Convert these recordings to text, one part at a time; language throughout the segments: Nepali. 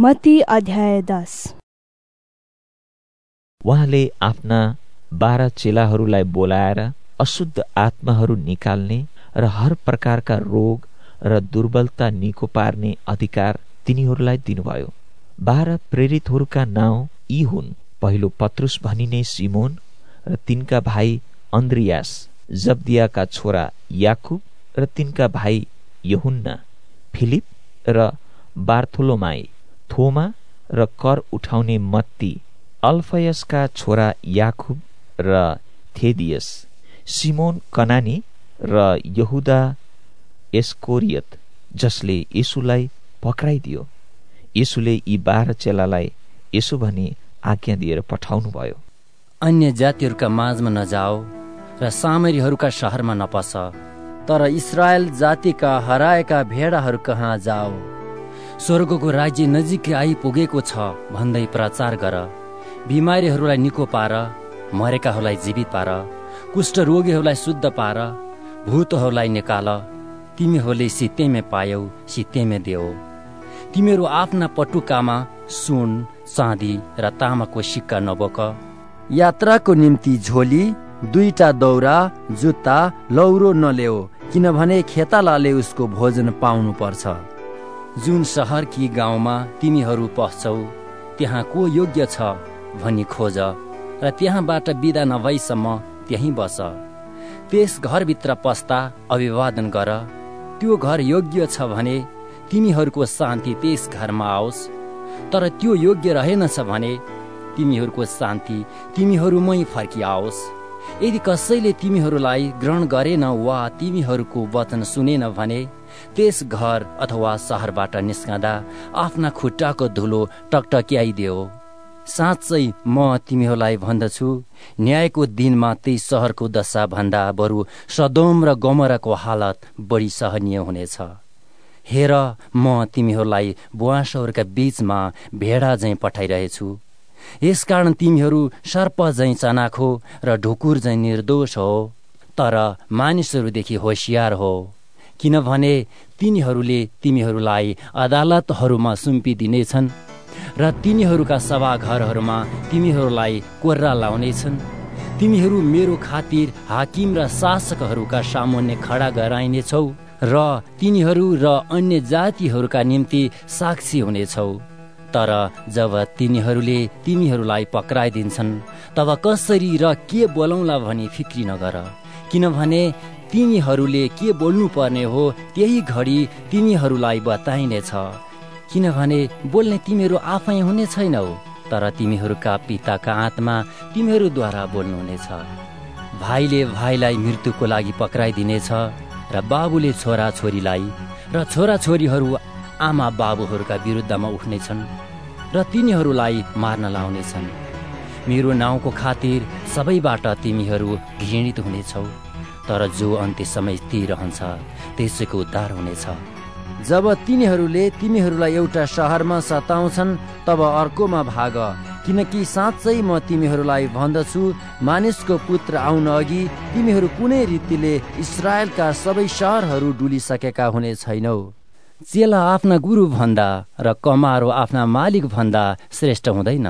मती अध्याय दस। उहाँले आफ्ना बाह्र चेलाहरूलाई बोलाएर अशुद्ध आत्माहरू निकाल्ने र हर प्रकारका रोग र दुर्बलता निको पार्ने अधिकार तिनीहरूलाई दिनुभयो। बाह्र प्रेरितहरूका नाउँ यी हुन्। पहिलो पत्रुस भनिने सिमोन र तिनका भाइ अन्द्रियास जब्दियाका छोरा याकुब र तिनका भाइ यहुन्ना फिलिप र बार्थोलोमाई। थोमा र कर उठाउने मत्ती अल्फयसका छोरा याकुब र थेदियस सिमोन कनानी र यहुदा एस्कोरियत जसले यसुलाई पक्राइदियो। यसुले यी बाह्र चेलालाई यसो भनी आज्ञा दिएर पठाउनु भयो अन्य जातिहरूका माझमा नजाओ र सामरीहरूका सहरमा नपस तर इसरायल जातिका हराएका भेडाहरू कहाँ जाओ? स्वर्गको राज्य नजिकै आइपुगेको छ भन्दै प्रचार गर। बिमारीहरूलाई निको पार मरेकाहरूलाई जीवित पार कुष्ठ रोगीहरूलाई शुद्ध पार भूतहरूलाई निकाल। तिमीहरूले सित्तेमे पायौ सित्तेमे देऊ। तिमीहरू आफ्ना पटुकामा सुन चाँदी र तामाको सिक्का नबोक। यात्राको निम्ति झोली दुईटा दौरा जुत्ता लौरो नलेऊ किनभने खेतालाले उसको भोजन पाउनु पर्छ जुन सहर कि गाउँमा तिमीहरू पस्छौ त्यहाँ को योग्य छ भनी खोज र त्यहाँबाट बिदा नभएसम्म त्यहीँ बस। त्यस घरभित्र पस्दा अभिवादन गर। त्यो घर योग्य छ भने तिमीहरूको शान्ति त्यस घरमा आओस्। तर त्यो योग्य रहेनछ भने तिमीहरूको शान्ति तिमीहरूमै फर्किआओस् यदि कसैले तिमीहरूलाई ग्रहण गरेन वा तिमीहरूको वचन सुनेन भने त्यस घर अथवा सहरबाट निस्कँदा आफ्ना खुट्टाको धुलो टकटक्याइदियो। साँच्चै म तिमीहरूलाई भन्दछु न्यायको दिनमा त्यही सहरको दशा भन्दा बरु सदोम र गमराको हालत बढी सहनीय हुनेछ। हेर म तिमीहरूलाई बुवासहरूका बीचमा भेडा झैँ पठाइरहेछु। यसकारण तिमीहरू सर्प झैँ चनाखो र ढुकुर झैँ निर्दोष हो तर मानिसहरूदेखि होसियार हो। किनभने तिनीहरूले तिमीहरूलाई अदालतहरूमा सुम्पिदिनेछन् र तिनीहरूका सभाघरहरूमा तिमीहरूलाई कोर्रा लाउनेछन्। तिमीहरू मेरो खातिर हाकिम र शासकहरूका सामुन्ने खडा गराइनेछौ र तिनीहरू र अन्य जातिहरूका निम्ति साक्षी हुनेछौ। तर जब तिनीहरूले तिमीहरूलाई पक्राइदिन्छन् तब कसरी र के बोलाउला भनी फिक्री नगर। किनभने तिमीहरूले के बोल्नु पर्ने हो त्यही घडी तिमीहरूलाई बताइनेछ। किनभने बोल्ने तिमीहरू आफै हुने छैनौ तर तिमीहरूका पिताका आत्मा तिमीहरूद्वारा बोल्नुहुनेछ। भाइले भाइलाई मृत्युको लागि पक्राइदिनेछ र बाबुले छोरा छोरीलाई र छोरा छोरीहरू आमा बाबुहरूका विरुद्धमा उठ्नेछन् र तिनीहरूलाई मार्न लाउनेछन्। मेरो नाउँको खातिर सबैबाट तिमीहरू घृणित हुनेछौ। तर जो अन्त्य समय रहन्छ त्यसैको उद्धार हुनेछ। जब तिनीहरूले तिमीहरूलाई एउटा सहरमा सताउँछन् तब अर्कोमा भाग किनकि साँच्चै म तिमीहरूलाई भन्दछु मानिसको पुत्र आउन अघि तिमीहरू कुनै रीतिले इसरायलका सबै सहरहरू डुलिसकेका हुने छैनौ। चेला आफ्ना गुरु भन्दा र कमारो आफ्ना मालिक भन्दा श्रेष्ठ हुँदैन।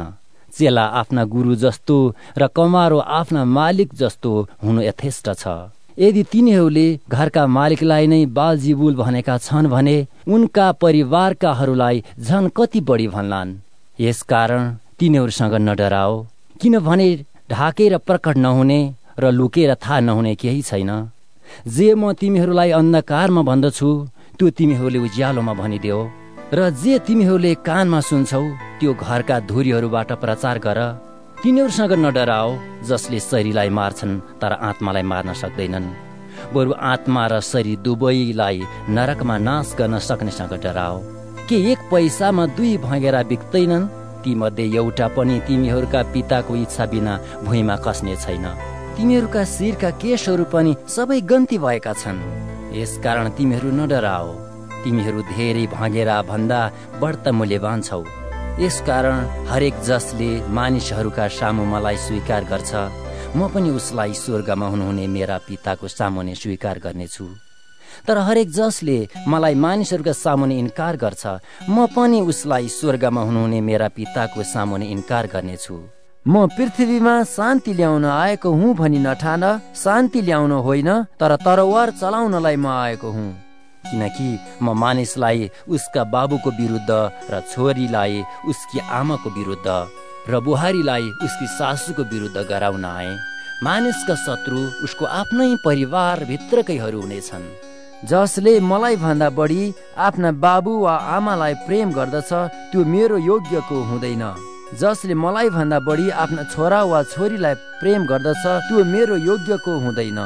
चेला आफ्ना गुरु जस्तो र कमारो आफ्ना मालिक जस्तो हुनु यथेष्ट छ। यदि तिनीहरूले घरका मालिकलाई नै बालजिबुल भनेका छन् भने उनका परिवारकाहरूलाई झन कति बढी भन्लान्। यसकारण तिनीहरूसँग नडराओ किनभने ढाकेर प्रकट नहुने र लुकेर थाहा नहुने केही छैन। जे म तिमीहरूलाई अन्धकारमा भन्दछु त्यो तिमीहरूले उज्यालोमा भनिदेऊ र जे तिमीहरूले कानमा सुन्छौ त्यो घरका धुरीहरूबाट प्रचार गर। तिनीहरूसँग नडराओ जसले शरीरलाई मार्छन् तर आत्मालाई मार्न सक्दैनन्। बरु आत्मा र शरीर दुवैलाई नरकमा नाश गर्न सक्नेसँग डराओ। के एक पैसामा दुई भँगेरा बिक्दैनन्? मध्ये एउटा पनि तिमीहरूका पिताको इच्छा बिना भुइँमा कस्ने छैन। तिमीहरूका शिरका केसहरू पनि सबै गन्ती भएका छन्। यसकारण तिमीहरू नडराओ। तिमीहरू धेरै भँगेरा भन्दा बढ्ता मूल्यवान छौ। यसकारण हरेक जसले मानिसहरूका सामु मलाई स्वीकार गर्छ म पनि उसलाई स्वर्गमा हुनुहुने मेरा पिताको सामुने स्वीकार गर्नेछु। तर हरेक जसले मलाई मानिसहरूका सामुने इन्कार गर्छ म पनि उसलाई स्वर्गमा हुनुहुने मेरा पिताको सामुने इन्कार गर्नेछु। म पृथ्वीमा शान्ति ल्याउन आएको हुँ भनी नठान शान्ति ल्याउन होइन तर तरवार चलाउनलाई म आएको हुँ। किनकि म मानिसलाई उसका बाबुको विरुद्ध र छोरीलाई उसकी आमाको विरुद्ध र बुहारीलाई उसकी सासूको विरुद्ध गराउन आए। मानिसका शत्रु उसको आफ्नै परिवारभित्रकैहरू हुनेछन् जसले मलाई भन्दा बढी आफ्ना बाबु वा आमालाई प्रेम गर्दछ त्यो मेरो योग्यको हुँदैन। जसले मलाई भन्दा बढी आफ्ना छोरा वा छोरीलाई प्रेम गर्दछ त्यो मेरो योग्यको हुँदैन।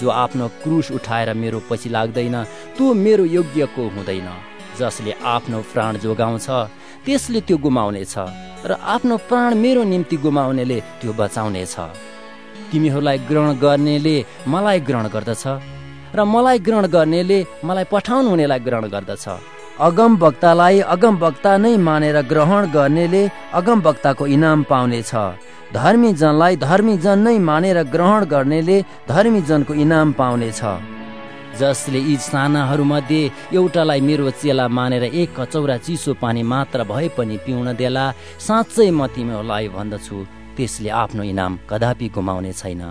जो आफ्नो क्रुस उठाएर मेरो पछि लाग्दैन त्यो मेरो योग्यको हुँदैन। जसले आफ्नो प्राण जोगाउँछ त्यसले त्यो गुमाउनेछ र आफ्नो प्राण मेरो निम्ति गुमाउनेले त्यो बचाउनेछ। तिमीहरूलाई ग्रहण गर्नेले मलाई ग्रहण गर्दछ र मलाई ग्रहण गर्नेले मलाई पठाउनु हुनेलाई ग्रहण गर्दछ। अगम वक्तालाई अगम वक्ता नै मानेर ग्रहण गर्नेले अगम वक्ताको इनाम पाउनेछ। धर्मी जनलाई धर्मी जन नै मानेर ग्रहण गर्नेले धर्मी जनको इनाम पाउनेछ। जसले यी सानाहरूमध्ये एउटालाई मेरो चेला मानेर एक कचौरा चिसो पानी मात्र भए पनि पिउन देला साँच्चै म तिमीहरूलाई भन्दछु। त्यसले आफ्नो इनाम कदापि गुमाउने छैन।